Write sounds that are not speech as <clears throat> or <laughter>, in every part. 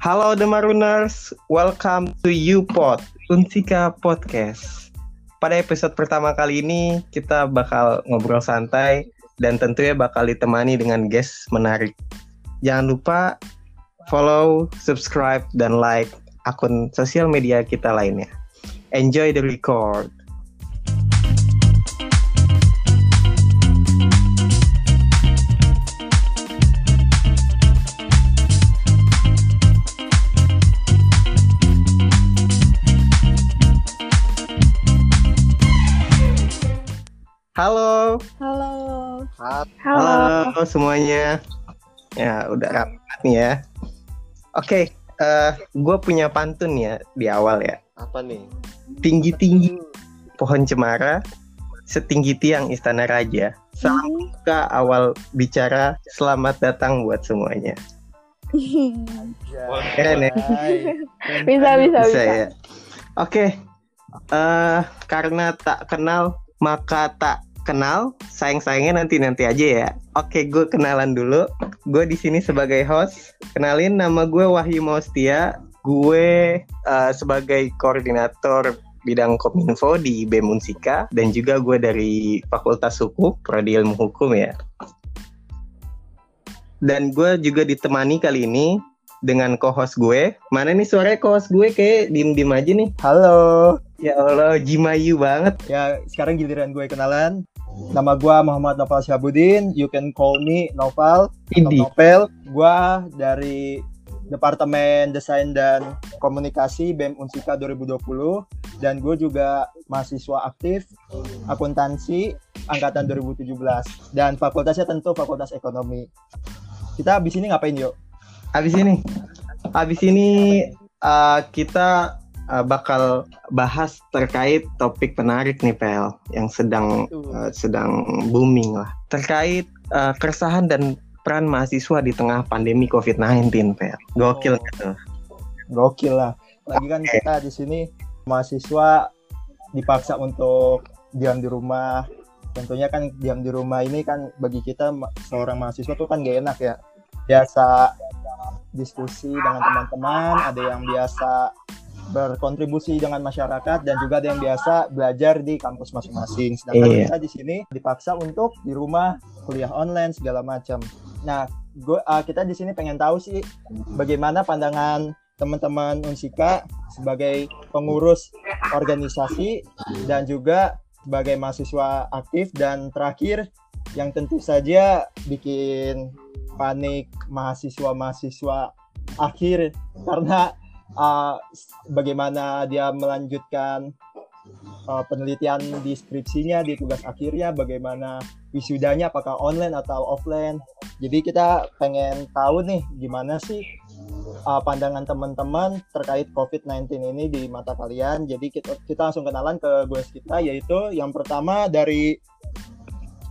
Halo The Maruners, welcome to UPod, Unsika Podcast. Pada episode pertama kali ini, kita bakal ngobrol santai dan tentunya bakal ditemani dengan guest menarik. Jangan lupa follow, subscribe, dan like akun sosial media kita lainnya. Enjoy the record. Halo. semuanya. Ya, udah rapat nih ya. Oke, eh gue punya pantun ya di awal ya. Apa nih? Tinggi-tinggi pohon cemara, setinggi tiang istana raja. Salam buka awal bicara, selamat datang buat semuanya. Keren ya? bisa bisa bisa. Bisa ya. Oke, eh karena tak kenal maka tak kenal, sayang-sayangnya nanti-nanti aja ya. Oke, gue kenalan dulu. Gue di sini sebagai host. Kenalin nama gue Wahyu Maustia. Gue eh, sebagai koordinator bidang Kominfo di BEM Unsika dan juga gue dari Fakultas Hukum, Prodi Ilmu Hukum ya. Dan gue juga ditemani kali ini dengan co-host gue. Mana nih suaranya co-host gue kayak diem-diem aja nih. Halo. Ya Allah, Jimayu banget. Ya, sekarang giliran gue kenalan. Nama gue Muhammad Noval Syabudin. You can call me Noval. atau Idi. Novel. Gue dari Departemen Desain dan Komunikasi BEM Unsika 2020 dan gue juga mahasiswa aktif akuntansi angkatan 2017 dan fakultasnya tentu Fakultas Ekonomi. Kita habis ini ngapain yuk? Habis ini, habis ini uh, kita uh, bakal bahas terkait topik menarik nih Pel yang sedang uh, sedang booming lah terkait uh, keresahan dan peran mahasiswa di tengah pandemi COVID-19 Pel. Gokil Oh. gitu. Gokil lah. Lagi kan Oke. kita di sini mahasiswa dipaksa untuk diam di rumah. Tentunya kan diam di rumah ini kan bagi kita seorang mahasiswa tuh kan gak enak ya. Biasa diskusi dengan teman-teman, ada yang biasa berkontribusi dengan masyarakat dan juga ada yang biasa belajar di kampus masing-masing. Sedangkan Iya. kita di sini dipaksa untuk di rumah kuliah online segala macam. Nah, gua ah, kita di sini pengen tahu sih bagaimana pandangan teman-teman Unsika sebagai pengurus organisasi dan juga sebagai mahasiswa aktif dan terakhir yang tentu saja bikin panik mahasiswa-mahasiswa akhir karena uh, bagaimana dia melanjutkan uh, penelitian di skripsinya di tugas akhirnya bagaimana wisudanya apakah online atau offline jadi kita pengen tahu nih gimana sih uh, pandangan teman-teman terkait COVID-19 ini di mata kalian. Jadi kita, kita langsung kenalan ke gue kita yaitu yang pertama dari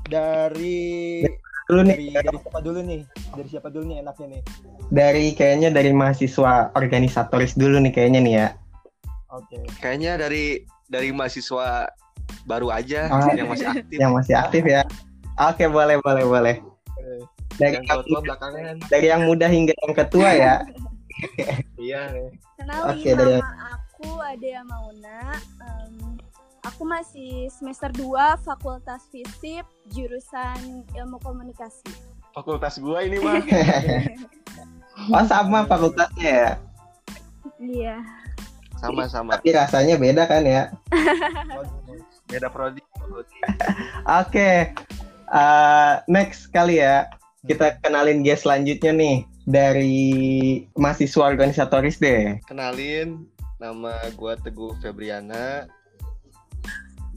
dari Dulu nih dari, dari siapa dulu nih? Dari siapa dulu nih enaknya nih? dari kayaknya dari mahasiswa organisatoris dulu nih kayaknya nih ya. Oke. Kayaknya dari dari mahasiswa baru aja Ah. yang masih aktif. Yang masih aktif ya. Oke, boleh boleh boleh. Eh, Dari yang yang, tua belakangan. dari yang muda hingga yang ketua ya. Iya. Kenalin Oke, dari- nama aku Adea Mauna. Em, aku masih semester 2 Fakultas Fisip jurusan Ilmu Komunikasi. Fakultas gua ini mah. <laughs> Oh sama fakultasnya ya. Iya. Sama-sama. Tapi rasanya beda kan ya. <laughs> Beda prodi. Oke, eh, next kali ya kita kenalin guest selanjutnya nih dari mahasiswa organisatoris deh. Kenalin nama gua Teguh Febriana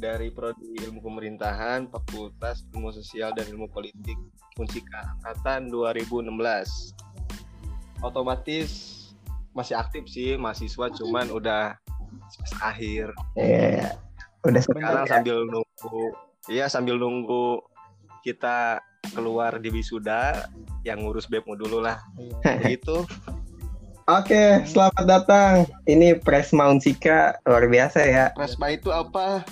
dari prodi Ilmu Pemerintahan, Fakultas Ilmu Sosial dan Ilmu Politik Unsika angkatan 2016. Otomatis masih aktif sih mahasiswa cuman udah semester akhir. Iya, udah sekarang sekarang ya. sambil nunggu iya sambil nunggu kita keluar di wisuda yang ngurus BEMU dulu lah iya. <laughs> begitu Oke, selamat datang. Ini Presma Unsika luar biasa ya. Presma itu apa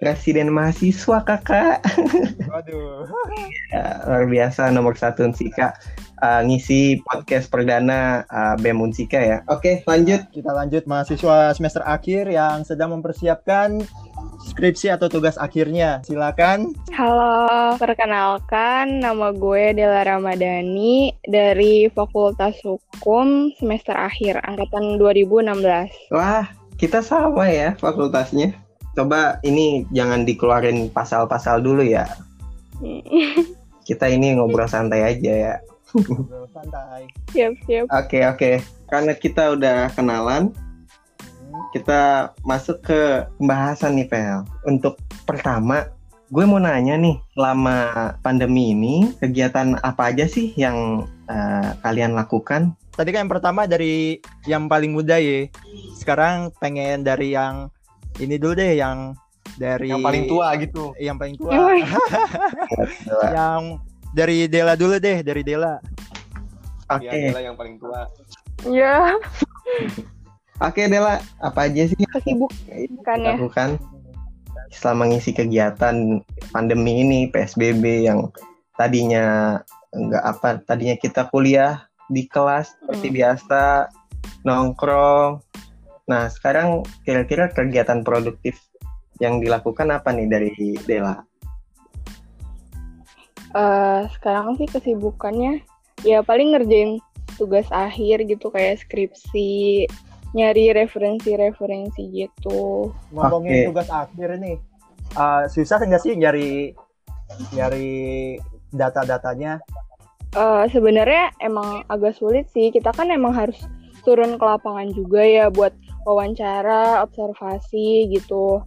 presiden mahasiswa kakak. Waduh. <laughs> Ya, luar biasa nomor satu Unsika uh, ngisi podcast perdana uh, BEM Unsika ya. Oke lanjut. Kita lanjut mahasiswa semester akhir yang sedang mempersiapkan skripsi atau tugas akhirnya. Silakan. Halo, perkenalkan nama gue Dela Ramadhani dari Fakultas Hukum semester akhir angkatan 2016. Wah kita sama ya fakultasnya. Coba ini jangan dikeluarin pasal-pasal dulu ya. <laughs> Kita ini ngobrol santai aja ya. Ngobrol santai. siap, siap. Oke oke. Karena kita udah kenalan, kita masuk ke pembahasan nih Pel. Untuk pertama, gue mau nanya nih, selama pandemi ini kegiatan apa aja sih yang eh, kalian lakukan? Tadi kan yang pertama dari yang paling muda ya. Sekarang pengen dari yang ini dulu deh yang dari Yang paling tua gitu. Yang paling tua. <laughs> Yang dari Dela dulu deh, dari Dela. Oke, Ya, Dela yang paling tua. Ya, oke Dela, apa aja sih yang kesibuk kan ya. lakukan selama ngisi kegiatan pandemi ini PSBB yang tadinya enggak apa tadinya kita kuliah di kelas seperti Hmm. biasa nongkrong nah sekarang kira-kira kegiatan produktif yang dilakukan apa nih dari Dela Eh, sekarang sih kesibukannya ya paling ngerjain tugas akhir gitu kayak skripsi, nyari referensi-referensi gitu. Ngomongin Oke. tugas akhir nih. Uh, susah nggak sih nyari nyari data-datanya? Eh, sebenarnya emang agak sulit sih. Kita kan emang harus turun ke lapangan juga ya buat wawancara, observasi gitu.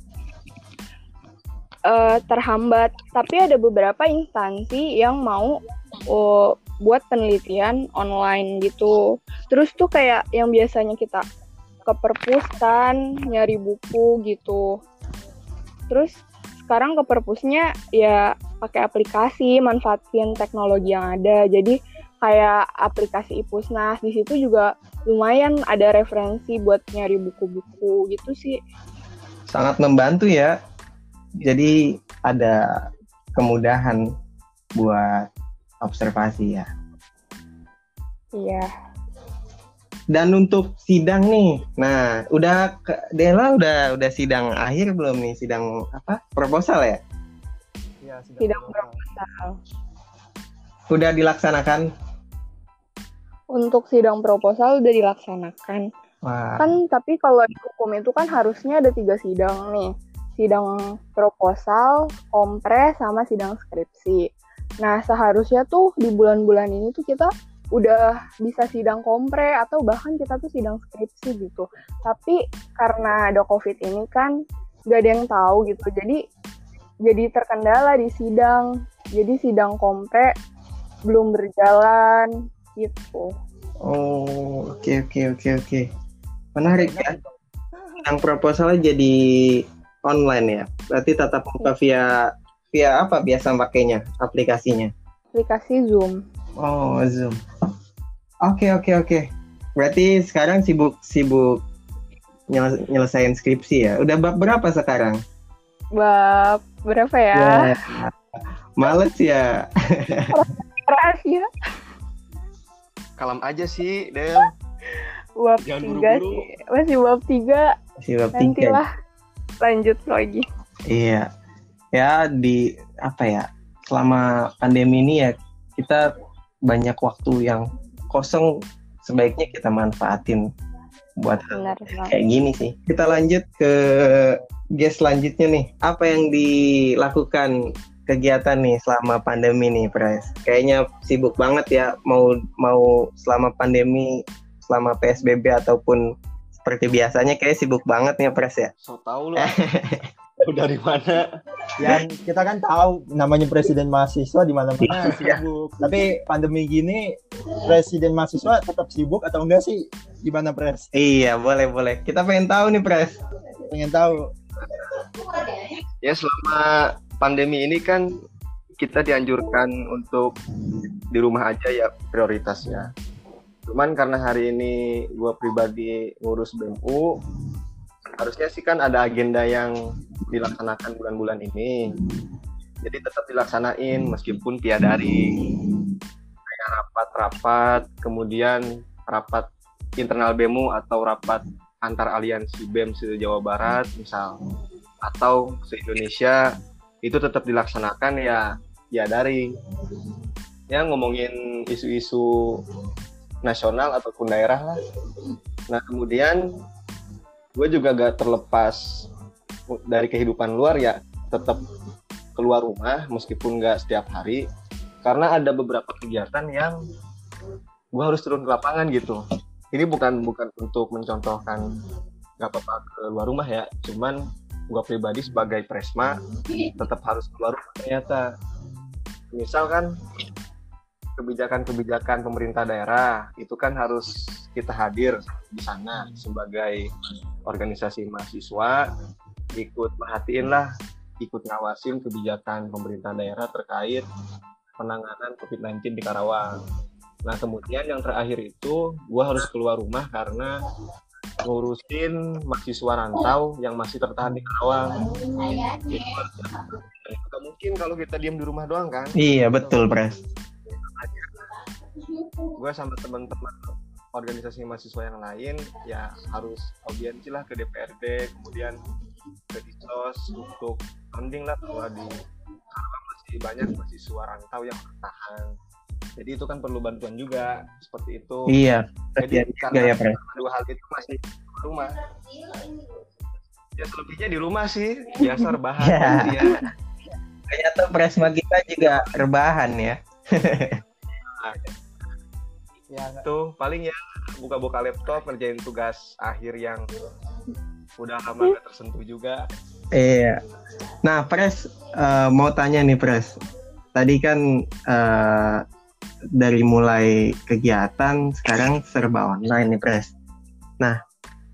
Eh, terhambat, tapi ada beberapa instansi yang mau oh, buat penelitian online gitu. Terus tuh kayak yang biasanya kita ke perpus kan, nyari buku gitu. Terus sekarang ke perpusnya ya pakai aplikasi, manfaatin teknologi yang ada. Jadi kayak aplikasi Ipusnas di situ juga lumayan ada referensi buat nyari buku-buku gitu sih. sangat membantu ya jadi ada kemudahan buat observasi ya Iya. Dan untuk sidang nih, nah udah Dela udah udah sidang akhir belum nih sidang apa proposal ya? Ya, Sidang proposal. Udah dilaksanakan? Untuk sidang proposal udah dilaksanakan. Wah, Kan tapi kalau di hukum itu kan harusnya ada tiga sidang nih. Sidang proposal, kompres, sama sidang skripsi. Nah seharusnya tuh di bulan-bulan ini tuh kita udah bisa sidang kompre atau bahkan kita tuh sidang skripsi gitu. Tapi karena ada covid ini kan gak ada yang tahu gitu. Jadi jadi terkendala di sidang. Jadi sidang kompre belum berjalan gitu. oh oke oke oke oke, menarik ya. Sidang proposalnya jadi online ya? Berarti tatap muka via via apa biasa pakainya aplikasinya? Aplikasi Zoom. Oh Zoom. Oke oke oke. Berarti sekarang sibuk sibuk nyele- nyelesain skripsi ya? Udah bab berapa sekarang? Bab berapa ya? Ya. Males ya. Rahasia. Kalem aja sih, Del. Bab Jangan tiga buru-buru. sih. Masih bab tiga. Masih bab tiga. Nantilah lanjut lagi. Iya. Ya di apa ya? Selama pandemi ini ya kita banyak waktu yang kosong sebaiknya kita manfaatin buat hal Benar banget. kayak gini sih. Kita lanjut ke guest selanjutnya nih. Apa yang dilakukan kegiatan nih selama pandemi nih, Pres? Kayaknya sibuk banget ya mau mau selama pandemi, selama PSBB ataupun seperti biasanya kayak sibuk banget nih, Pres ya. So tau lah. <laughs> Dari mana? Yang kita kan tahu namanya presiden mahasiswa di mana-mana Iya. sibuk. Tapi pandemi gini presiden mahasiswa tetap sibuk atau enggak sih? Gimana pres? Iya, boleh boleh. Kita pengen tahu nih, Pres. Pengen tahu. Ya selama pandemi ini kan kita dianjurkan untuk di rumah aja ya prioritasnya. Cuman karena hari ini gue pribadi ngurus BMU, harusnya sih kan ada agenda yang dilaksanakan bulan-bulan ini. Jadi tetap dilaksanain meskipun via daring. Kayak rapat-rapat, kemudian rapat internal BEMU atau rapat antar aliansi BEM se Jawa Barat misal atau se Indonesia itu tetap dilaksanakan ya ya daring. Ya ngomongin isu-isu nasional ataupun daerah lah. Nah kemudian gue juga gak terlepas dari kehidupan luar ya tetap keluar rumah meskipun nggak setiap hari karena ada beberapa kegiatan yang gue harus turun ke lapangan gitu ini bukan bukan untuk mencontohkan nggak apa-apa keluar rumah ya cuman gue pribadi sebagai presma tetap harus keluar ternyata misal kan kebijakan-kebijakan pemerintah daerah itu kan harus kita hadir di sana sebagai organisasi mahasiswa ikut perhatiin lah ikut ngawasin kebijakan pemerintah daerah terkait penanganan COVID-19 di Karawang. Nah kemudian yang terakhir itu gue harus keluar rumah karena ngurusin mahasiswa rantau yang masih tertahan di Karawang. Gak mungkin kalau kita diam di rumah doang kan? Iya betul pres. Gue sama teman-teman organisasi mahasiswa yang lain ya harus audiensi lah ke DPRD kemudian ke disos untuk mending lah kalau di Karawang masih banyak mahasiswa rantau yang bertahan jadi itu kan perlu bantuan juga seperti itu Iya. jadi karena ya pres. dua hal itu masih di rumah ya selebihnya di rumah sih biasa rebahan Ya. ya. Ternyata presma kita juga rebahan ya. Ya, nggak- tuh paling ya buka-buka laptop ngerjain tugas akhir yang udah lama gak tersentuh juga Iya. Nah, Pres eh, mau tanya nih, Pres. Tadi kan eh, dari mulai kegiatan sekarang serba online nih, Pres. Nah,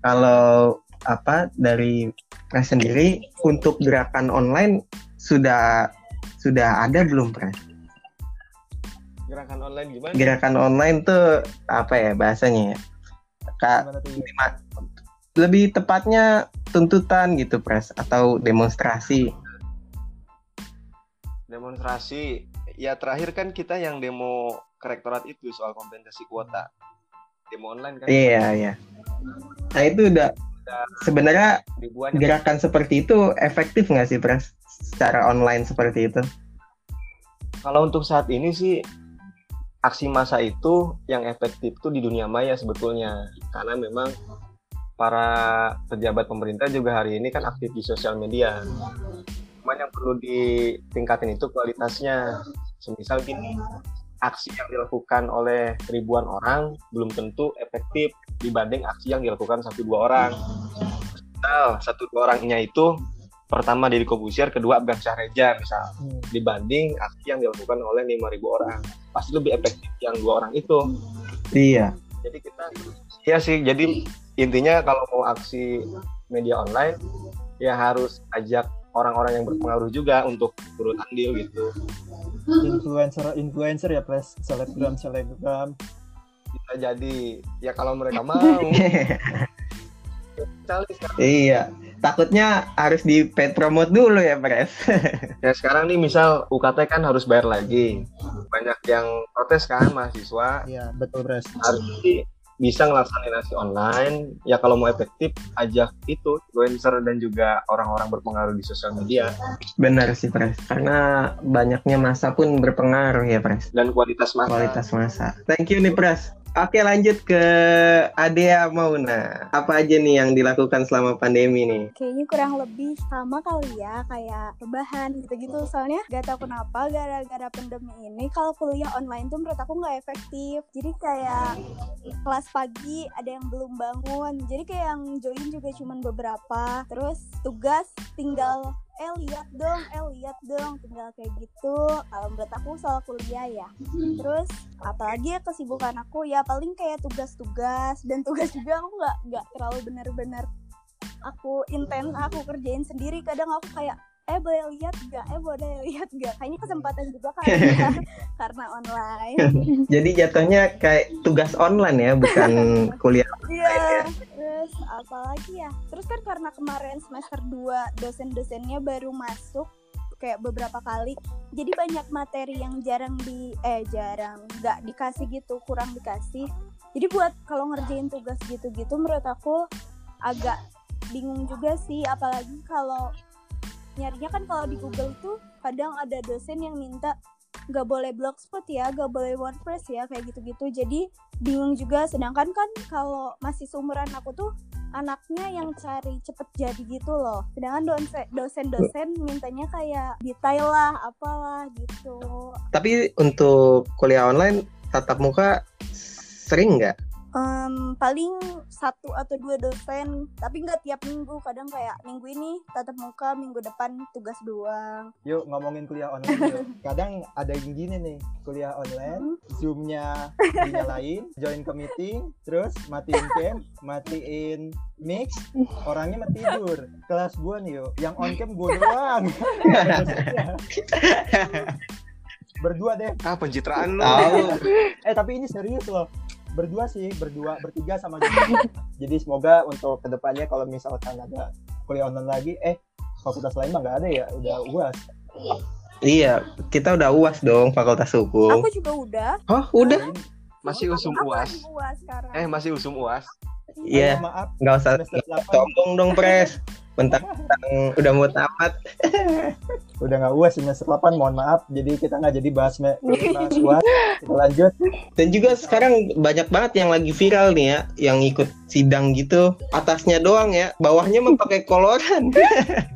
kalau apa dari Pres sendiri untuk gerakan online sudah sudah ada belum, Pres? gerakan online gimana Gerakan online tuh apa ya bahasanya ya? Kak, lebih tepatnya tuntutan gitu, Pres, atau demonstrasi. demonstrasi ya terakhir kan kita yang demo ke rektorat itu soal kompensasi kuota demo online kan Iya, iya. Nah itu udah sebenarnya ribuan yang- gerakan seperti itu efektif nggak sih, Pres? Secara online seperti itu? kalau untuk saat ini sih aksi massa itu yang efektif tuh di dunia maya sebetulnya karena memang para pejabat pemerintah juga hari ini kan aktif di sosial media cuman yang perlu ditingkatin itu kualitasnya semisal gini aksi yang dilakukan oleh ribuan orang belum tentu efektif dibanding aksi yang dilakukan satu dua orang. Misal satu dua orangnya itu pertama Deddy Kobusier, kedua Abgan Syahreja misal. Hmm. dibanding aksi yang dilakukan oleh 5.000 orang. Pasti lebih efektif yang dua orang itu. Iya. jadi kita ya sih jadi intinya kalau mau aksi media online ya harus ajak orang-orang yang berpengaruh juga untuk turut andil gitu influencer influencer ya pres selebgram selebgram. Bisa jadi. Ya kalau mereka <laughs> mau. Sekarang. iya. Takutnya harus di paid promote dulu ya, Pres. ya sekarang nih misal UKT kan harus bayar lagi. Banyak yang protes kan mahasiswa. Iya betul pres. Harus sih bisa ngelaksanain aksi online ya kalau mau efektif ajak itu influencer dan juga orang-orang berpengaruh di sosial media Benar sih, Pres. Karena banyaknya masa pun berpengaruh ya, Pres. dan kualitas masa Kualitas masa. Thank you nih, Pres. Oke, lanjut ke Adea Mauna. Apa aja nih yang dilakukan selama pandemi nih? Kayaknya kurang lebih sama kali ya kayak rebahan gitu-gitu soalnya gak tau kenapa gara-gara pandemi ini kalau kuliah online tuh menurut aku nggak efektif jadi kayak kelas pagi ada yang belum bangun jadi kayak yang join juga cuman beberapa terus tugas tinggal eh lihat dong eh lihat dong tinggal kayak gitu. Kalau menurut aku soal kuliah ya. Terus apalagi ya kesibukan aku ya paling kayak tugas-tugas. Dan tugas juga aku nggak nggak terlalu bener-bener aku intens aku kerjain sendiri. Kadang aku kayak eh boleh lihat gak eh boleh lihat gak kayaknya kesempatan juga <laughs> kali ya karena online. <laughs> Jadi jatuhnya kayak tugas online ya, bukan <laughs> kuliah. iya terus apalagi ya? Terus kan karena kemarin semester 2 dosen-dosennya baru masuk kayak beberapa kali. Jadi banyak materi yang jarang di eh jarang nggak dikasih gitu kurang dikasih. Jadi buat kalau ngerjain tugas gitu-gitu menurut aku agak bingung juga sih. Apalagi kalau nyarinya kan kalau di Google tuh kadang ada dosen yang minta nggak boleh blogspot ya nggak boleh wordpress ya kayak gitu-gitu. Jadi bingung juga. Sedangkan kan kalau masih seumuran aku tuh anaknya yang cari cepet jadi gitu loh. Sedangkan dosen dosen-dosen mintanya kayak detail lah apalah gitu. Tapi untuk kuliah online tatap muka sering nggak? Em, paling satu atau dua dosen tapi nggak tiap minggu kadang kayak minggu ini tatap muka minggu depan tugas doang Yuk ngomongin kuliah online yuk. <laughs> Kadang ada yang gini nih, kuliah online, zoomnya <laughs> dinyalain, join ke meeting, terus matiin cam, matiin mix, orangnya mah tidur. Kelas gua nih yuk, yang on cam gua doang. <laughs> Berdua deh. Ah pencitraan lu. Eh tapi ini serius loh. Berdua sih, berdua, bertiga sama juga. Jadi semoga untuk ke depannya kalau misalkan ada kuliah online lagi, eh fakultas lain mah nggak ada ya, udah uas. Iya, kita udah uas dong Fakultas Hukum. aku juga udah Oh, udah? Masih usum Aku uas. uas sekarang Eh masih usum uas. Iya, Ayo, maaf, nggak usah semester 8 sombong dong, Pres. Mentang-mentang udah mau tamat. <laughs> udah nggak uas semester 8 mohon maaf jadi kita nggak jadi bahas bahas uas kita lanjut Dan juga sekarang banyak banget yang lagi viral nih ya, yang ikut sidang gitu. Atasnya doang ya, bawahnya memakai koloran.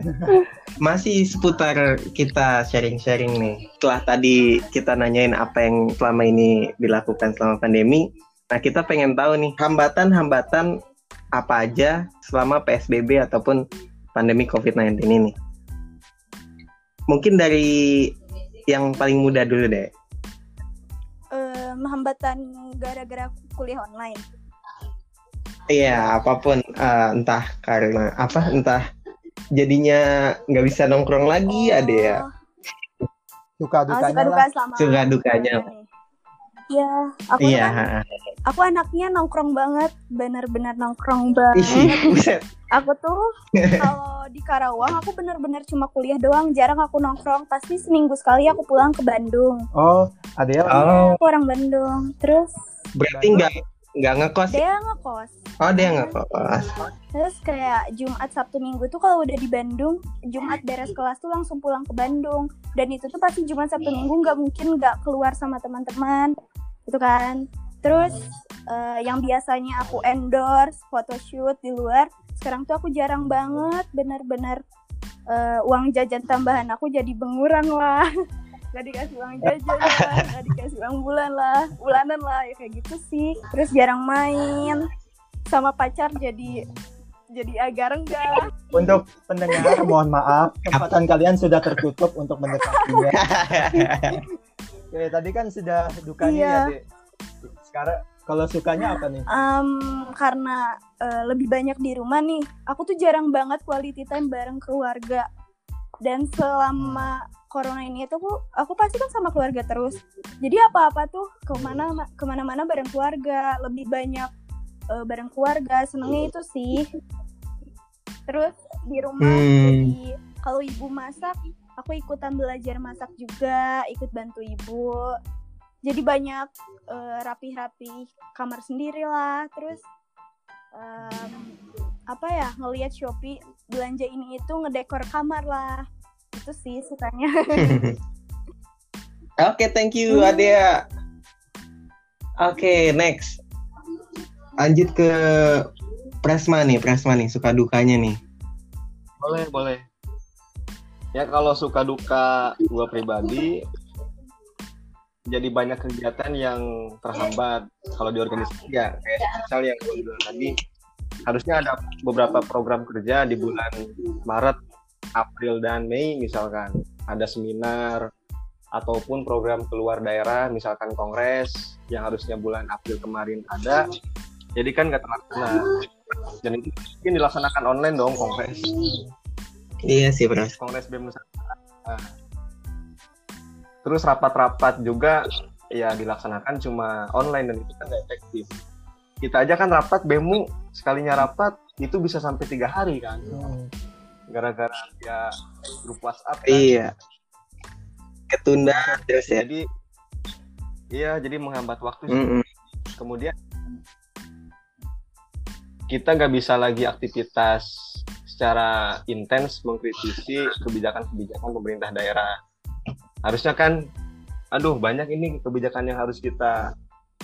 <laughs> Masih seputar kita sharing-sharing nih. Setelah tadi kita nanyain apa yang selama ini dilakukan selama pandemi, nah kita pengen tahu nih hambatan-hambatan apa aja selama PSBB ataupun pandemi COVID-19 ini. Mungkin dari yang paling muda dulu deh. Em, hambatan gara-gara kuliah online Iya, apa pun eh, entah karena apa, entah jadinya nggak bisa nongkrong lagi ada ya. suka Ah, dukanya suka duka lah selama Suka dukanya. nih. Ya, aku Iya. kan aku anaknya nongkrong banget, bener-bener nongkrong banget. Ih, <laughs> buset. Aku tuh <laughs> kalau di Karawang aku bener-bener cuma kuliah doang, jarang aku nongkrong. Pasti seminggu sekali aku pulang ke Bandung. oh ada ya Oh, Aku orang Bandung. Terus berarti nggak nggak ngekos dia ngekos. Oh, dia ngekos. Terus kayak Jumat Sabtu Minggu tuh kalau udah di Bandung, Jumat beres kelas tuh langsung pulang ke Bandung. Dan itu tuh pasti Jumat Sabtu Minggu nggak mungkin nggak keluar sama teman-teman, gitu kan. Terus eh, yang biasanya aku endorse photoshoot di luar, sekarang tuh aku jarang banget, bener-bener eh, uang jajan tambahan aku jadi berkurang lah. <laughs> Gak dikasih uang jajan lah, gak dikasih uang bulan lah, bulanan lah, ya kayak gitu sih. Terus jarang main, sama pacar jadi jadi agak renggang. untuk pendengar mohon maaf kesempatan kalian sudah tertutup untuk mendekatinya <laughs> Oke, tadi kan sudah dukanya Iya. ya dek sekarang kalau sukanya apa nih Em, karena eh, lebih banyak di rumah nih, aku tuh jarang banget quality time bareng keluarga. Dan selama corona ini tuh aku, aku pasti kan sama keluarga terus. Jadi apa-apa tuh ke mana ke mana-mana bareng keluarga, lebih banyak eh, bareng keluarga. Senengnya itu sih. Terus di rumah Hmm. jadi kalau ibu masak, aku ikutan belajar masak juga, ikut bantu ibu. Jadi banyak eh, rapi-rapi kamar sendiri lah terus em, apa ya ngelihat Shopee belanja ini itu ngedekor kamar lah itu sih sukanya <laughs> Oke, thank you Adea. Oke, next. Lanjut ke Presma nih, Presma nih, suka dukanya nih. Boleh, boleh. Ya kalau suka duka gua pribadi jadi banyak kegiatan yang terhambat. Kalau di organisasi ya kayak misal yang gue bilang tadi harusnya ada beberapa program kerja di bulan Maret, April dan Mei misalkan. Ada seminar ataupun program keluar daerah misalkan kongres yang harusnya bulan April kemarin ada. Jadi kan nggak terlaksana. Dan itu mungkin dilaksanakan online dong kongres. Iya sih, Pres. Kongres BEM Nusantara. Nah, terus rapat-rapat juga ya dilaksanakan cuma online dan itu kan nggak efektif. Kita aja kan rapat BEMU sekalinya rapat itu bisa sampai tiga hari kan, Hmm. gara-gara ya grup WhatsApp kan. Iya. Ketunda terus ya. Jadi iya jadi menghambat waktu. sih. Mm-mm. Kemudian kita nggak bisa lagi aktivitas secara intens mengkritisi kebijakan-kebijakan pemerintah daerah. Harusnya kan, aduh banyak ini kebijakan yang harus kita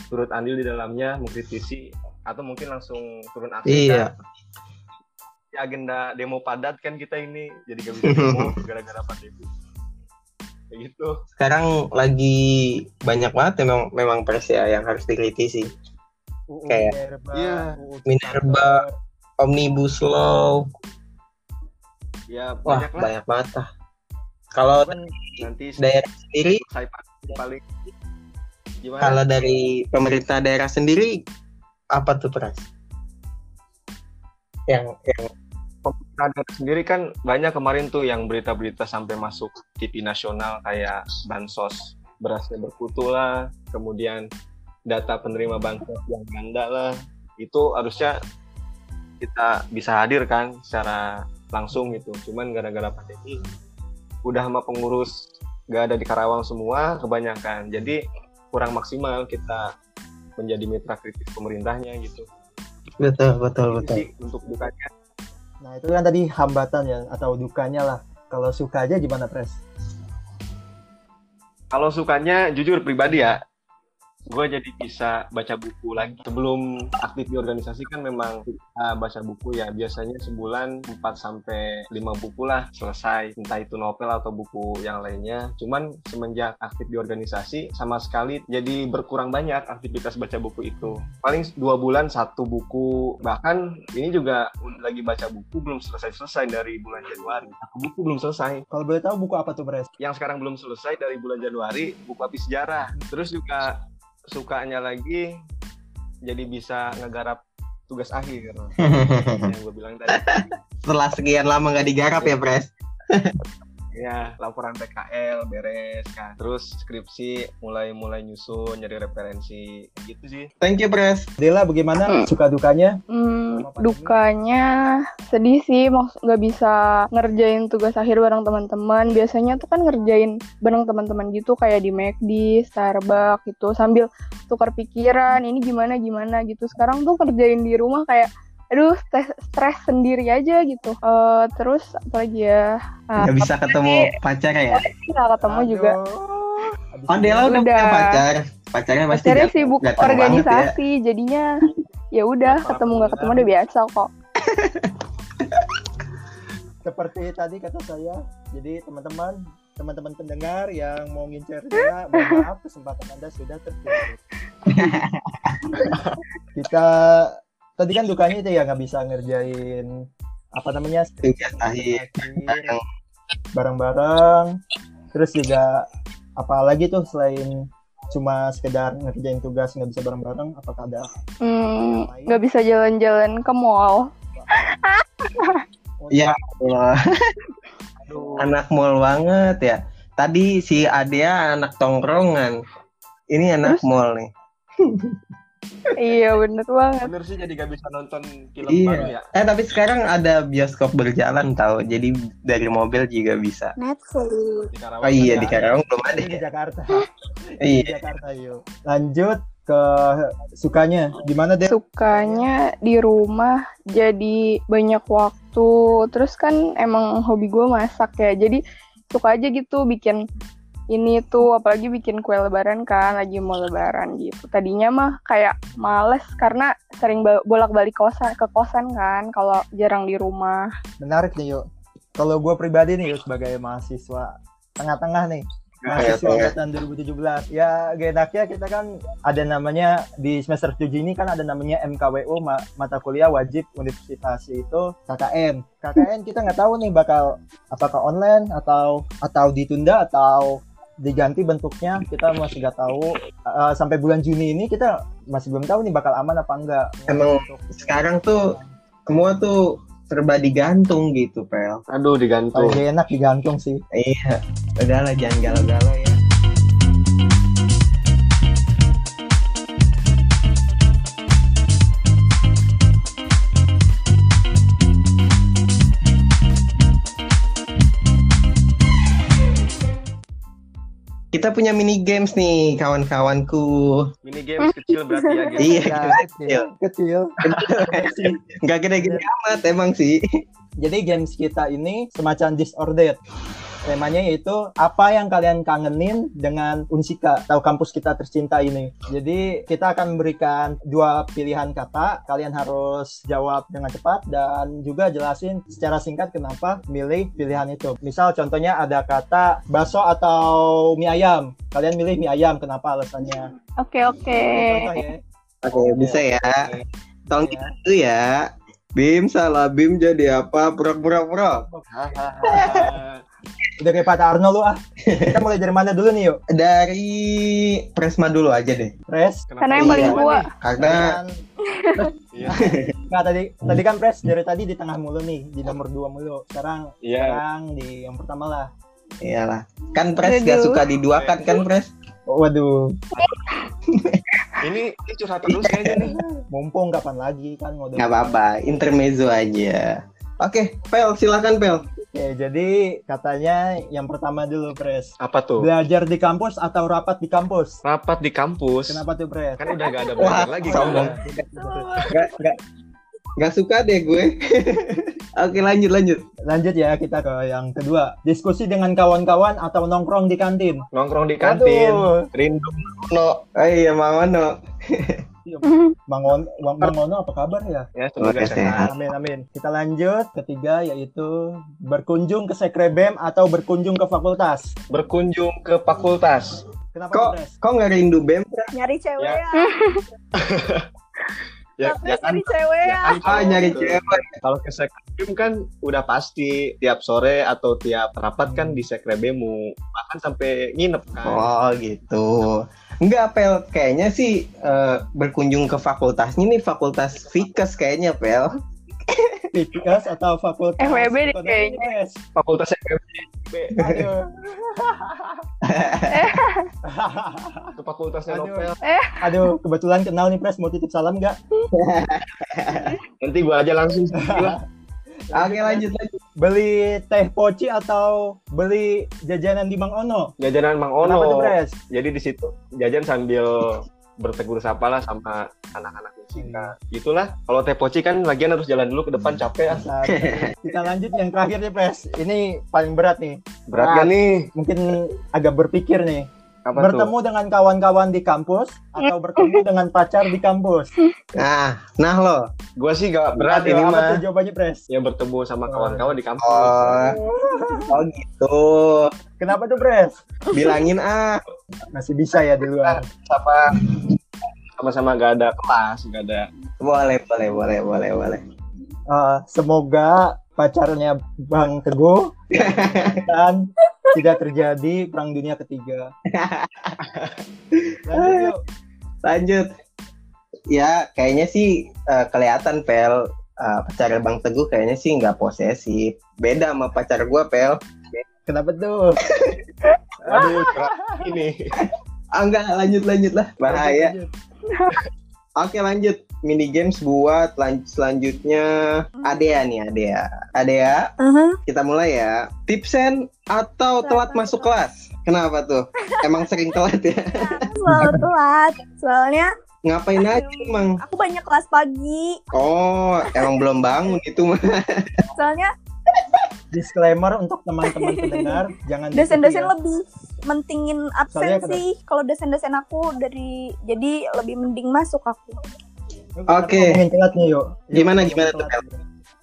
turut andil di dalamnya, mengkritisi atau mungkin langsung turun aksi. Iya. kan. Di agenda demo padat kan kita ini jadi gak bisa demo <laughs> gara-gara pandemi. Kayak gitu. Sekarang lagi banyak banget memang memang pers ya yang harus dikritisi. UU Kayak- Minerba. UU Minerba. Omnibus Law. Ya Wah, banyak lah. banyak banget lah. Kalau Nanti daerah sendiri, saya paling gimana? kalau dari pemerintah daerah sendiri apa tuh pres? Yang yang pemerintah daerah sendiri kan banyak kemarin tuh yang berita-berita sampai masuk TV nasional kayak bansos berasnya berkutu lah, kemudian data penerima bansos yang ganda lah, itu harusnya kita bisa hadir kan secara langsung gitu. Cuman gara-gara pandemi udah sama pengurus gak ada di Karawang semua kebanyakan, jadi kurang maksimal kita menjadi mitra kritis pemerintahnya gitu. betul betul betul. sih untuk dukanya Nah itu kan tadi hambatan ya atau dukanya lah. Kalau suka aja gimana pres? Kalau sukanya jujur pribadi ya, gue jadi bisa baca buku lagi. Sebelum aktif di organisasi kan memang uh, baca buku ya biasanya sebulan 4 sampai 5 buku lah selesai, entah itu novel atau buku yang lainnya. Cuman semenjak aktif di organisasi sama sekali jadi berkurang banyak aktivitas baca buku itu. Paling dua bulan satu buku, bahkan ini juga lagi baca buku belum selesai-selesai dari bulan Januari. Satu buku belum selesai Kalau boleh tahu buku apa tuh pres? yang sekarang belum selesai dari bulan Januari buku api sejarah terus juga sukanya lagi jadi bisa ngegarap tugas akhir <laughs> yang gue bilang tadi Setelah sekian lama nggak digarap ya pres? <laughs> ya laporan PKL beres kan terus skripsi mulai mulai nyusun nyari referensi gitu sih Thank you pres. Dela bagaimana suka dukanya? Hmm, dukanya sedih sih, maksud nggak bisa ngerjain tugas akhir bareng teman-teman. Biasanya tuh kan ngerjain bareng teman-teman gitu kayak di McD, Starbucks gitu sambil tukar pikiran ini gimana gimana gitu. Sekarang tuh kerjain di rumah kayak aduh stres, stres sendiri aja gitu. Eh terus apalagi ya? Ah, Nggak bisa ketemu pacar ya? nggak ketemu juga. Habis Oh Dela udah punya pacar. Pacarnya pasti Pacarnya gak- sibuk ya. organisasi, jadinya ya udah ketemu nggak ketemu udah biasa kok. <laughs> seperti tadi kata saya. Jadi teman-teman teman-teman pendengar yang mau ngincer saya, <laughs> mohon maaf kesempatan Anda sudah tertutup. <laughs> Kita tadi kan dukanya itu ya nggak bisa ngerjain apa namanya Tugas akhir. bareng-bareng terus juga apalagi tuh selain cuma sekedar ngerjain tugas nggak bisa bareng-bareng apakah ada Hmm, nggak bisa jalan-jalan ke mall. <laughs> Ya Allah. Aduh, anak mall banget ya. Tadi si Adea anak tongkrongan. Ini anak mall nih. <laughs> iya bener banget. bener sih jadi gak bisa nonton film Iya. baru ya Eh tapi sekarang ada bioskop berjalan tahu. Jadi dari mobil juga bisa. Netflix. di Karawang Oh iya di. Karawang belum ada di ya. Jakarta di Iya. Jakarta yuk lanjut ke sukanya gimana deh Sukanya di rumah jadi banyak waktu. Terus kan emang hobi gue masak ya. Jadi suka aja gitu bikin ini tuh apalagi bikin kue lebaran kan lagi mau lebaran gitu. Tadinya mah kayak males karena sering ba- bolak-balik kosan ke kosan kan kalau jarang di rumah. menarik nih yuk kalau gue pribadi nih yuk sebagai mahasiswa tengah-tengah nih mahasiswa Tengah-tengah. angkatan 2017 ya gak enaknya kita kan ada namanya di semester 7 ini kan ada namanya MKWU ma- mata kuliah wajib universitas itu KKN KKN kita nggak tahu nih bakal apakah online atau atau ditunda atau diganti bentuknya kita masih nggak tahu Uh, sampai bulan Juni ini kita masih belum tahu nih bakal aman apa enggak Emang Untuk- Sekarang tuh semua tuh serba digantung gitu pel Aduh digantung. Paling enak digantung sih. iya udahlah jangan galau-galau ya Kita punya mini games nih kawan-kawanku. Mini games kecil berarti ya. <laughs> Gitu. Iya, Ya, kecil. kecil. Nggak gede-gede amat emang sih. Jadi games kita ini semacam disordered. Temanya yaitu apa yang kalian kangenin dengan Unsika atau kampus kita tercinta ini. Jadi kita akan memberikan dua pilihan kata, kalian harus jawab dengan cepat dan juga jelasin secara singkat kenapa milih pilihan itu. Misal contohnya ada kata bakso atau mie ayam. Kalian milih mie ayam, kenapa alasannya? Oke oke. Ya. Oke, bisa ya. Tolong Ya. itu ya. Bim salah Bim jadi apa? Pura-pura pura. <laughs> Hahaha. Udah kayak Pak Arno lu ah. Kita mulai dari mana dulu nih yuk? Dari Presma dulu aja deh. Pres. Kenapa Karena yang paling Iya. tua. Karena Iya. <laughs> Nah tadi tadi kan Pres dari tadi di tengah mulu nih di nomor dua mulu. Sekarang Iya. sekarang di yang pertama lah. iyalah. Kan Pres gak Aduh. suka diduakan kan Pres? Oh, waduh, Ini, ini curhat terus kayaknya nih. mumpung kapan lagi kan mau Gak apa-apa, intermezzo aja. Oke, Pel, silakan Pel. Oke, jadi katanya yang pertama dulu Pres. Apa tuh? Belajar di kampus atau rapat di kampus? Rapat di kampus. Kenapa tuh Pres? Kan udah gak ada Wah, belajar lagi sombong. kan. Gak, gak, gak suka deh gue. <laughs> Oke, lanjut lanjut. Lanjut ya kita ke yang kedua. Diskusi dengan kawan-kawan atau nongkrong di kantin. Nongkrong di kantin. Aduh, Rindu. No, oh iya Mama no. <laughs> Bang On, Bang Bang Ono apa kabar ya? Ya, semoga sehat. Amin amin. Kita lanjut ketiga yaitu berkunjung ke sekrebem atau berkunjung ke fakultas. Berkunjung ke fakultas. Kenapa Kok kok nggak rindu Bem? Nyari cewek Ya. ya. Ya, <laughs> Tapi ya kan nyari cewek ya. Ah, nyari cewek. Kalau ke sekrebem kan udah pasti tiap sore atau tiap rapat kan di sekrebemu bahkan sampai nginep kan. Oh gitu. Enggak Pel, kayaknya sih eh, berkunjung ke fakultasnya nih fakultas Fikes kayaknya Pel. <laughs> Fikas atau fakultas FWB deh ekonomi, kayaknya. Fakultas sekrebem Aduh. <laughs> ke fakultasnya Aduh. Nopel. Aduh, kebetulan kenal nih Pres, mau titip salam nggak? Nanti gua aja langsung <laughs> Oke lanjut lanjut. Beli teh poci atau beli jajanan di Mang Ono? jajanan Mang Kenapa tuh Ono. Pres? Jadi di situ jajan sambil bertegur sapa lah sama anak-anak musika. Itulah kalau teh poci kan lagian harus jalan dulu ke depan capek ah. Nah, kita lanjut yang terakhir nih Pres. Ini paling berat nih. Berat gak nih? Mungkin agak berpikir nih. Apa bertemu tuh? dengan kawan-kawan di kampus atau bertemu <laughs> dengan pacar di kampus? Nah, nah lo. Gua sih gak berat Aduh, ini apa mah. tuh jawabannya Pres? Ya bertemu sama kawan-kawan di kampus. Oh, oh gitu. Kenapa tuh Pres? Bilangin ah. Masih bisa ya di luar. Sama sama-sama gak ada kelas, gak ada. Boleh boleh boleh boleh boleh. Eh, semoga pacarnya Bang Teguh <laughs> dan tidak terjadi perang dunia ketiga. <laughs> Lanjut yuk. Lanjut. Ya kayaknya sih eh, kelihatan Pel. Eh, pacar Bang Teguh kayaknya sih nggak posesif. Beda sama pacar gua Pel. Kenapa tuh? <laughs> Aduh, ini. Ah enggak lanjut lanjut lah. Bahaya. Lanjut, lanjut. Oke lanjut mini games buat lan- selanjutnya Adea nih Adea. Adea, Uh-huh. kita mulai ya. Tipsen atau telat masuk kelas? Kenapa tuh? <laughs> Emang sering telat ya? Selalu telat. Soalnya Ngapain aja emang? aku banyak kelas pagi. Oh, emang belum <laughs> bangun itu mah. Soalnya Disclaimer untuk teman-teman pendengar, jangan dosen-dosen ya. lebih mentingin absensi. Kalau dosen-dosen aku dari jadi lebih mending masuk aku. Oke. Ngomongin telat nih yuk. Gimana, gimana tuh, Pel?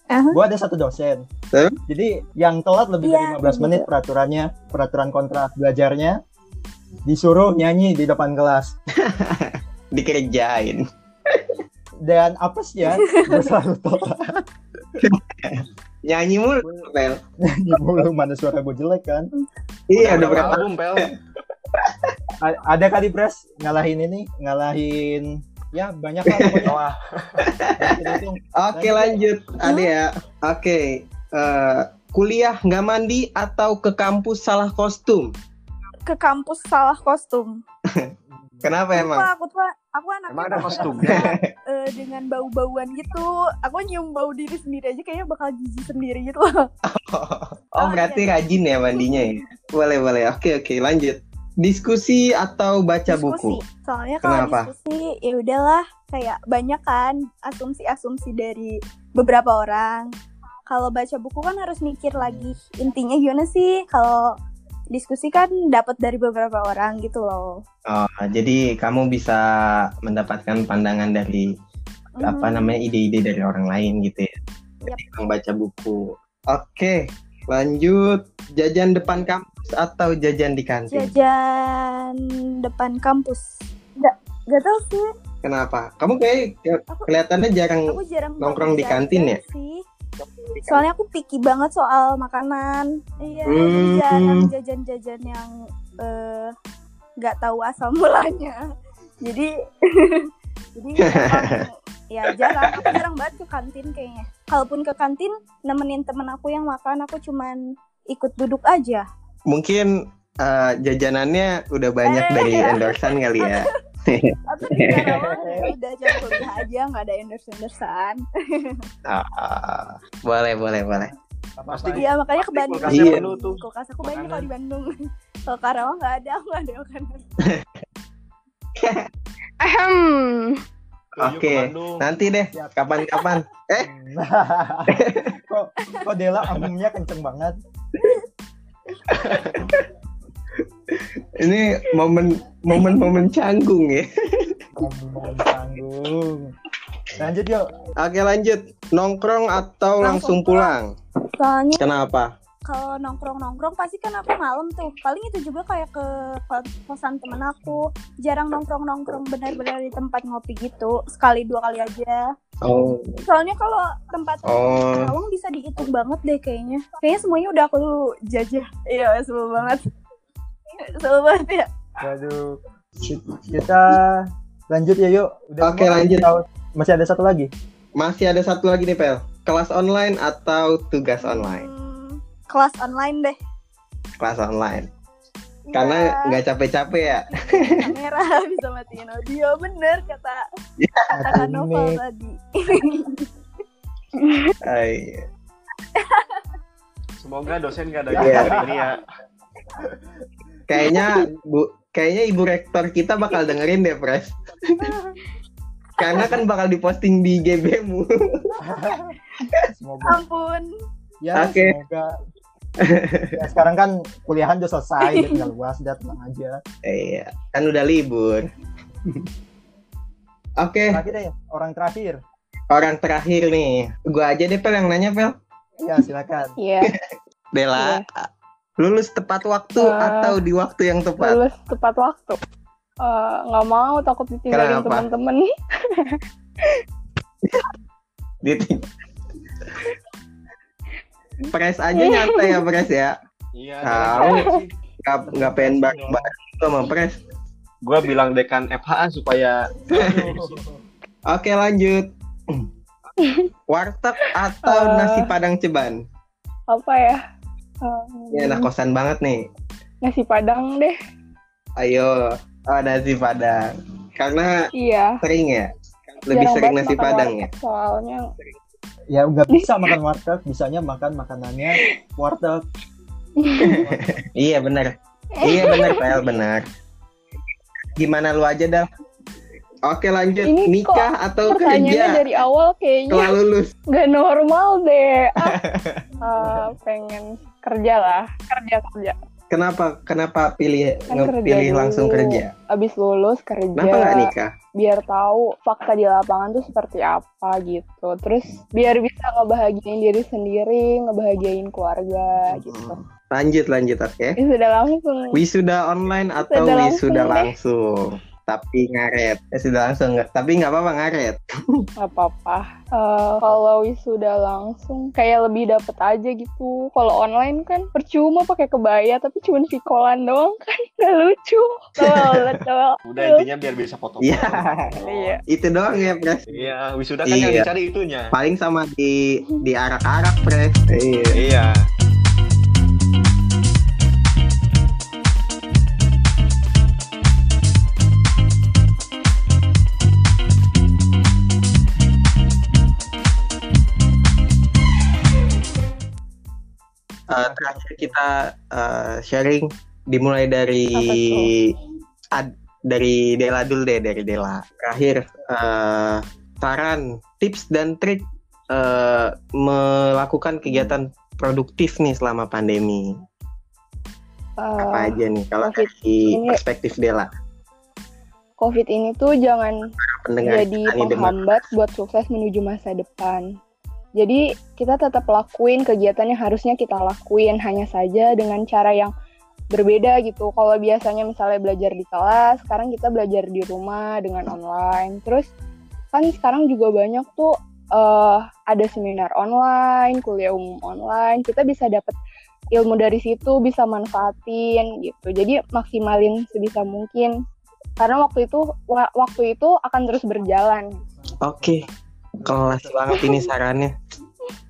Aha. Gue ada satu dosen. Tuh? Jadi yang telat lebih Iya, dari 15 menit peraturannya, peraturan kontrak belajarnya disuruh nyanyi di depan kelas. <laughs> Dikerjain. Dan apes ya, <laughs> gue selalu telat. Nyanyi mulu, Pel. Nyanyi mulu, mana suara gue jelek kan. Iya, udah berapa? album, Pel? <laughs> Ada kali pres ngalahin ini, ngalahin Ya banyak lah pokoknya. Oke lanjut, ada ya. Oke, eh, kuliah nggak mandi atau ke kampus salah kostum? Ke kampus salah kostum. <laughs> Kenapa emang? Lupa, aku tuh aku anaknya emang ada kostumnya. <laughs> eh, dengan bau-bauan gitu. Aku nyium bau diri sendiri aja kayaknya bakal jijik sendiri gitu loh. <laughs> Oh berarti rajin ya mandinya ya? Boleh boleh. Oke oke lanjut. Diskusi atau baca buku? Diskusi. Soalnya kalau Kenapa? diskusi ya udahlah kayak banyak kan asumsi-asumsi dari beberapa orang. Kalau baca buku kan harus mikir lagi intinya gimana sih? Kalau diskusi kan dapat dari beberapa orang gitu loh. Oh, jadi kamu bisa mendapatkan pandangan dari apa Hmm. namanya ide-ide dari orang lain gitu ya. Yang baca buku. Oke, lanjut. Jajan depan kampus atau jajan di kantin? Jajan depan kampus. Gak, gak tau sih. Kenapa? Kamu kayak ke- Aku kelihatannya jarang aku jarang nongkrong di kantin ya? Sih. Soalnya aku picky banget soal makanan. Iya, Hmm. jarang jajan-jajan yang eh, nggak tahu asal <laughs> mulanya. Jadi <laughs> jadi <laughs> ya jarang, aku jarang banget ke kantin kayaknya. Kalaupun ke kantin nemenin temen aku yang makan, aku cuman ikut duduk aja. Mungkin eh, jajanannya udah banyak Eh. dari endorsan kali ya. <laughs> Karawang udah jam kuliah aja nggak ada endorse endorsean. Ah, boleh, boleh, boleh. Pasti Iya makanya ke Bandung. kulkasnya Iya. tuh. Kulkas aku banyak Makanan. kalau di Bandung. Kalau Karawang nggak ada, aku nggak ada makanan. <laughs> Oke. Bandung. Nanti deh, kapan-kapan. <laughs> kok kok Dela ambungnya kenceng banget. Ini momen momen momen canggung ya. Ambung tanggung. Lanjut yuk. Oke lanjut. Nongkrong atau langsung, Langsung pulang? Soalnya Kenapa? Kalau nongkrong-nongkrong pasti kan aku malam tuh. Paling itu juga kayak ke ko- kosan temen aku. Jarang nongkrong-nongkrong benar-benar di tempat ngopi gitu. Sekali dua kali aja. Oh. Soalnya kalau tempat Oh. Bisa dihitung banget deh kayaknya. Kayaknya semuanya udah aku jajah. Iya, sebel banget. Sebel banget ya. Waduh. Kita lanjut ya yuk. Udah Oke, lanjut. Tahu- Masih ada satu lagi. Masih ada satu lagi nih Pel. Kelas online atau tugas online? Kelas online deh. Kelas online. Karena Iya, nggak capek-capek ya. kamera <laughs> bisa matiin audio bener kata kata Kak Novel Ini tadi. Ay, Semoga dosen gak ada Iya. yang denger ini ya. Kayaknya bu, kayaknya ibu rektor kita bakal dengerin deh, Pres. Karena kan bakal diposting di GBmu. semoga Ampun. ya Oke. semoga ya, sekarang kan kuliahan udah selesai dia tinggal luas udah tenang aja Iya, kan udah libur. Oke, terakhir deh orang terakhir orang terakhir nih. Gua aja deh Pel yang nanya Pel. ya silakan Iya, Bella, lulus tepat waktu Eh, atau di waktu yang tepat? lulus tepat waktu. Eh, nggak mau takut ditinggalin teman-teman. Diting- Pres aja nyantai ya Pres ya. Iya. Tahu. Nggak nggak pengen bareng-bareng sama Pres. Gue bilang dekan FH supaya <laughs> Oke lanjut. <clears throat> Warteg atau Eh. nasi padang ceban? Apa ya? Eh, Ini anak kosan banget nih. nasi padang deh. Ayo, oh, nasi padang. Karena Iya. sering ya, lebih jarang sering nasi padang ya. Soalnya ya nggak bisa makan warteg bisanya makan makanannya warteg <laughs> Iya benar. Iya benar, Pel, benar. Gimana lu aja dah? Oke lanjut, Ini kok nikah atau pertanyaannya kerja? dari awal kayaknya lulus. nggak normal deh. Ah, eh, <laughs> pengen kerja lah, kerja kerja. Kenapa? Kenapa pilih Kan dulu. langsung kerja? Abis lulus kerja. Kenapa nggak nikah? biar tahu fakta di lapangan tuh seperti apa gitu. Terus biar bisa ngebahagiain diri sendiri, ngebahagiain keluarga gitu. Lanjut lanjut oke. Ya sudah langsung. Wisuda online atau Wisuda langsung wisuda langsung? Tapi ngaret. Ya sudah langsung nggak, tapi nggak apa-apa ngaret. <laughs> nggak apa-apa Eh, kalau wisuda langsung kayak lebih dapet aja gitu kalau online kan percuma pakai kebaya tapi cuma vikolan doang kan <laughs> nggak lucu betul betul Udah intinya biar bisa foto. Iya, iya itu doang ya, Pres. Iya, wisuda kan yang Iya. dicari itunya. Paling sama di di arak-arak, Pres. Iya. Iya. Eh, terakhir kita eh, sharing dimulai dari ad- dari Dela dulu deh dari Dela. Terakhir eh, saran, tips dan trik eh, melakukan kegiatan produktif nih selama pandemi. Apa Eh, aja nih kalau Covid dari ini- perspektif Dela covid ini tuh jangan pendengar jadi penghambat buat sukses menuju masa depan. Jadi kita tetap lakuin kegiatan yang harusnya kita lakuin hanya saja dengan cara yang berbeda gitu. Kalau biasanya misalnya belajar di kelas, sekarang kita belajar di rumah dengan online. Terus kan sekarang juga banyak tuh eh, ada seminar online, kuliah umum online. Kita bisa dapat ilmu dari situ, bisa manfaatin gitu. Jadi maksimalin sebisa mungkin. Karena waktu itu wa- waktu itu akan terus berjalan. Oke, kelas banget ini sarannya.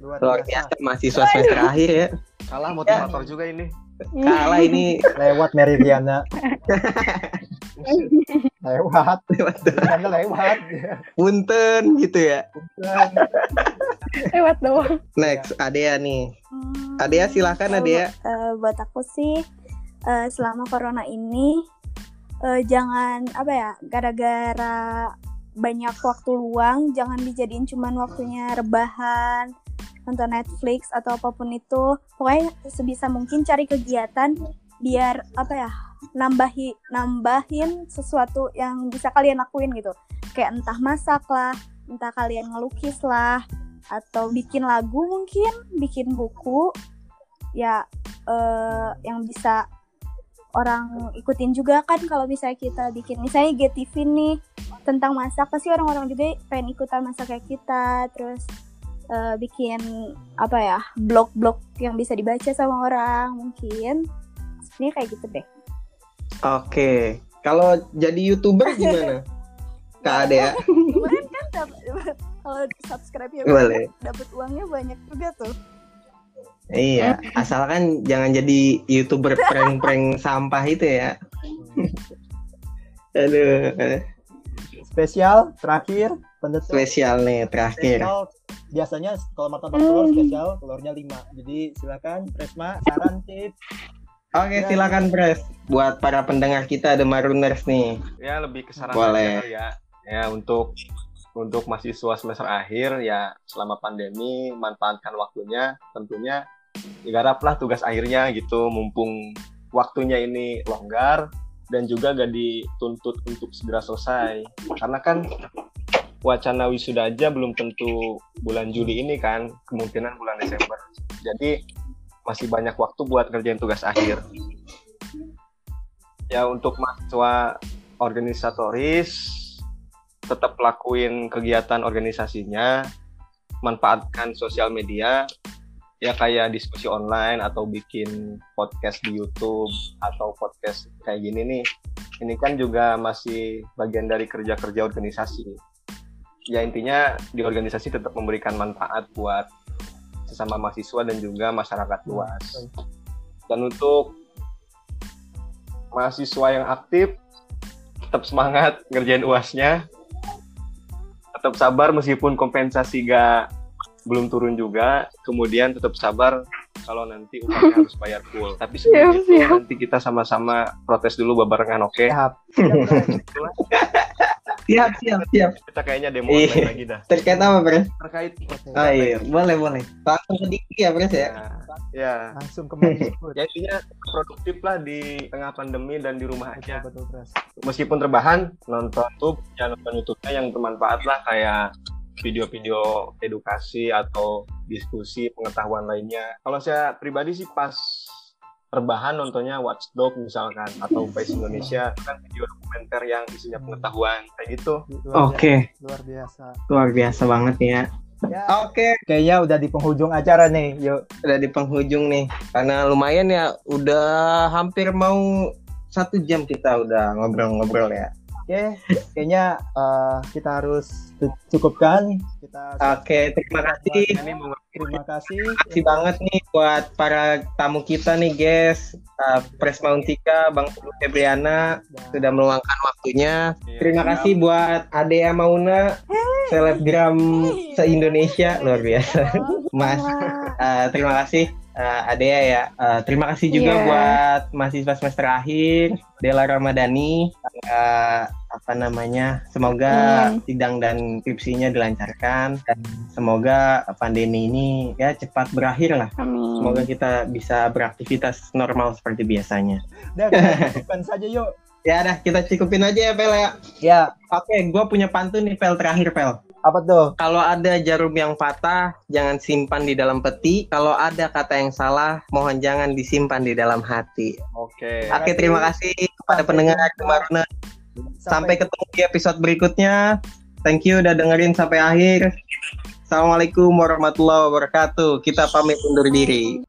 Luar Luar biasa. mahasiswa semester akhir ya. Kalah motivator juga ini. Kalah ini Lewat Meridiana. <laughs> lewat. lewat Meridiana lewat. punten gitu ya. Lewat doang. Next, Adea nih. Hmm, Adea silakan Adea. eh, buat aku sih eh, selama corona ini eh, jangan apa ya gara-gara banyak waktu luang jangan dijadiin cuman waktunya rebahan nonton Netflix atau apa pun itu. Pokoknya sebisa mungkin cari kegiatan biar apa ya nambahi nambahin sesuatu yang bisa kalian lakuin gitu. Kayak entah masak lah entah kalian ngelukis lah atau bikin lagu mungkin bikin buku ya eh, yang bisa orang ikutin juga kan kalau misalnya kita bikin misalnya GTV nih tentang masak pasti orang-orang juga pengen ikutan masak kayak kita terus eh, bikin apa ya blog-blog yang bisa dibaca sama orang mungkin ini kayak gitu deh Oke. Kalau jadi YouTuber gimana? <laughs> Kak Adea. kemarin kan <laughs> kalau subscribe ya dapat uangnya banyak juga tuh Iya, asalkan jangan jadi YouTuber prank-prank <laughs> sampah itu ya. <laughs> Aduh, Spesial terakhir penutup. spesial nih terakhir. Spesial biasanya kalau martabak telur spesial telurnya 5. Jadi silakan Presma saran tips. Oke, silakan Pres. Buat para pendengar kita ada Maruners nih. Ya lebih ke saran Boleh. ya. Ya untuk untuk mahasiswa semester akhir ya selama pandemi manfaatkan waktunya tentunya ya garaplah tugas akhirnya gitu mumpung waktunya ini longgar dan juga gak dituntut untuk segera selesai. Karena kan wacana wisuda aja belum tentu bulan Juli ini kan kemungkinan bulan Desember. Jadi masih banyak waktu buat ngerjain tugas akhir. Ya untuk mahasiswa organisatoris tetap lakuin kegiatan organisasinya manfaatkan sosial media ya kayak diskusi online atau bikin podcast di YouTube atau podcast kayak gini nih. Ini kan juga masih bagian dari kerja-kerja organisasi. Ya intinya di organisasi tetap memberikan manfaat buat sesama mahasiswa dan juga masyarakat luas. Dan untuk mahasiswa yang aktif tetap semangat ngerjain uasnya tetap sabar meskipun kompensasi gak belum turun juga kemudian tetap sabar kalau nanti upahnya <laughs> harus bayar full tapi sebelum Siap, itu siap. nanti kita sama-sama protes dulu barengan oke Siap. <laughs> Siap, siap, siap. kita kayaknya demo Iya. online lagi dah Terkait apa, Pres? terkait Oh iya, boleh, boleh. Langsung ke Diki ya, Pres ya? ya, ya Langsung ke Mendikbud. <laughs> ya intinya produktif lah di tengah pandemi dan di rumah aja Betul, Pres. meskipun terbahan nonton YouTube ya nonton YouTube-nya yang bermanfaat lah kayak video-video edukasi atau diskusi pengetahuan lainnya. Kalau saya pribadi sih pas rebahan nontonnya Watchdog misalkan atau Face Indonesia kan video dokumenter yang isinya pengetahuan kayak gitu. Oke, biasa, luar biasa. luar biasa banget ya. Ya, Oke, kayaknya udah di penghujung acara nih. Yuk. udah di penghujung nih. Karena lumayan ya, udah hampir mau satu jam kita udah ngobrol-ngobrol ya. Oke, kayaknya eh, kita harus cu- cukupkan. Kita Oke, terima kasih. Ini terima kasih. Terima kasih banget nih buat para tamu kita nih guys. Uh, Presma Untika, Bang Febriana sudah meluangkan waktunya. Iya, Terima siap. kasih buat Adea Mauna, selebgram se-Indonesia luar biasa. Mas, uh, terima kasih uh, Adea ya. Uh, terima kasih juga Iya. buat mahasiswa semester akhir, Dela Ramadhani. Uh, apa namanya? Semoga Amin. sidang dan skripsinya dilancarkan dan semoga pandemi ini ya cepat berakhir lah. Amin. Semoga kita bisa beraktivitas normal seperti biasanya. Kita cukupkan saja yuk. Ya dah, kita cukupin aja ya Pel ya. Ya, Oke, gue punya pantun nih Pel terakhir Pel. apa tuh? Kalau ada jarum yang patah, jangan simpan di dalam peti. Kalau ada kata yang salah, mohon jangan disimpan di dalam hati. Oke. Oke, terima kasih kepada Sampai pendengar kemarin. Sampai ketemu di episode berikutnya. Thank you udah dengerin sampai akhir. Assalamualaikum warahmatullahi wabarakatuh. Kita pamit undur diri.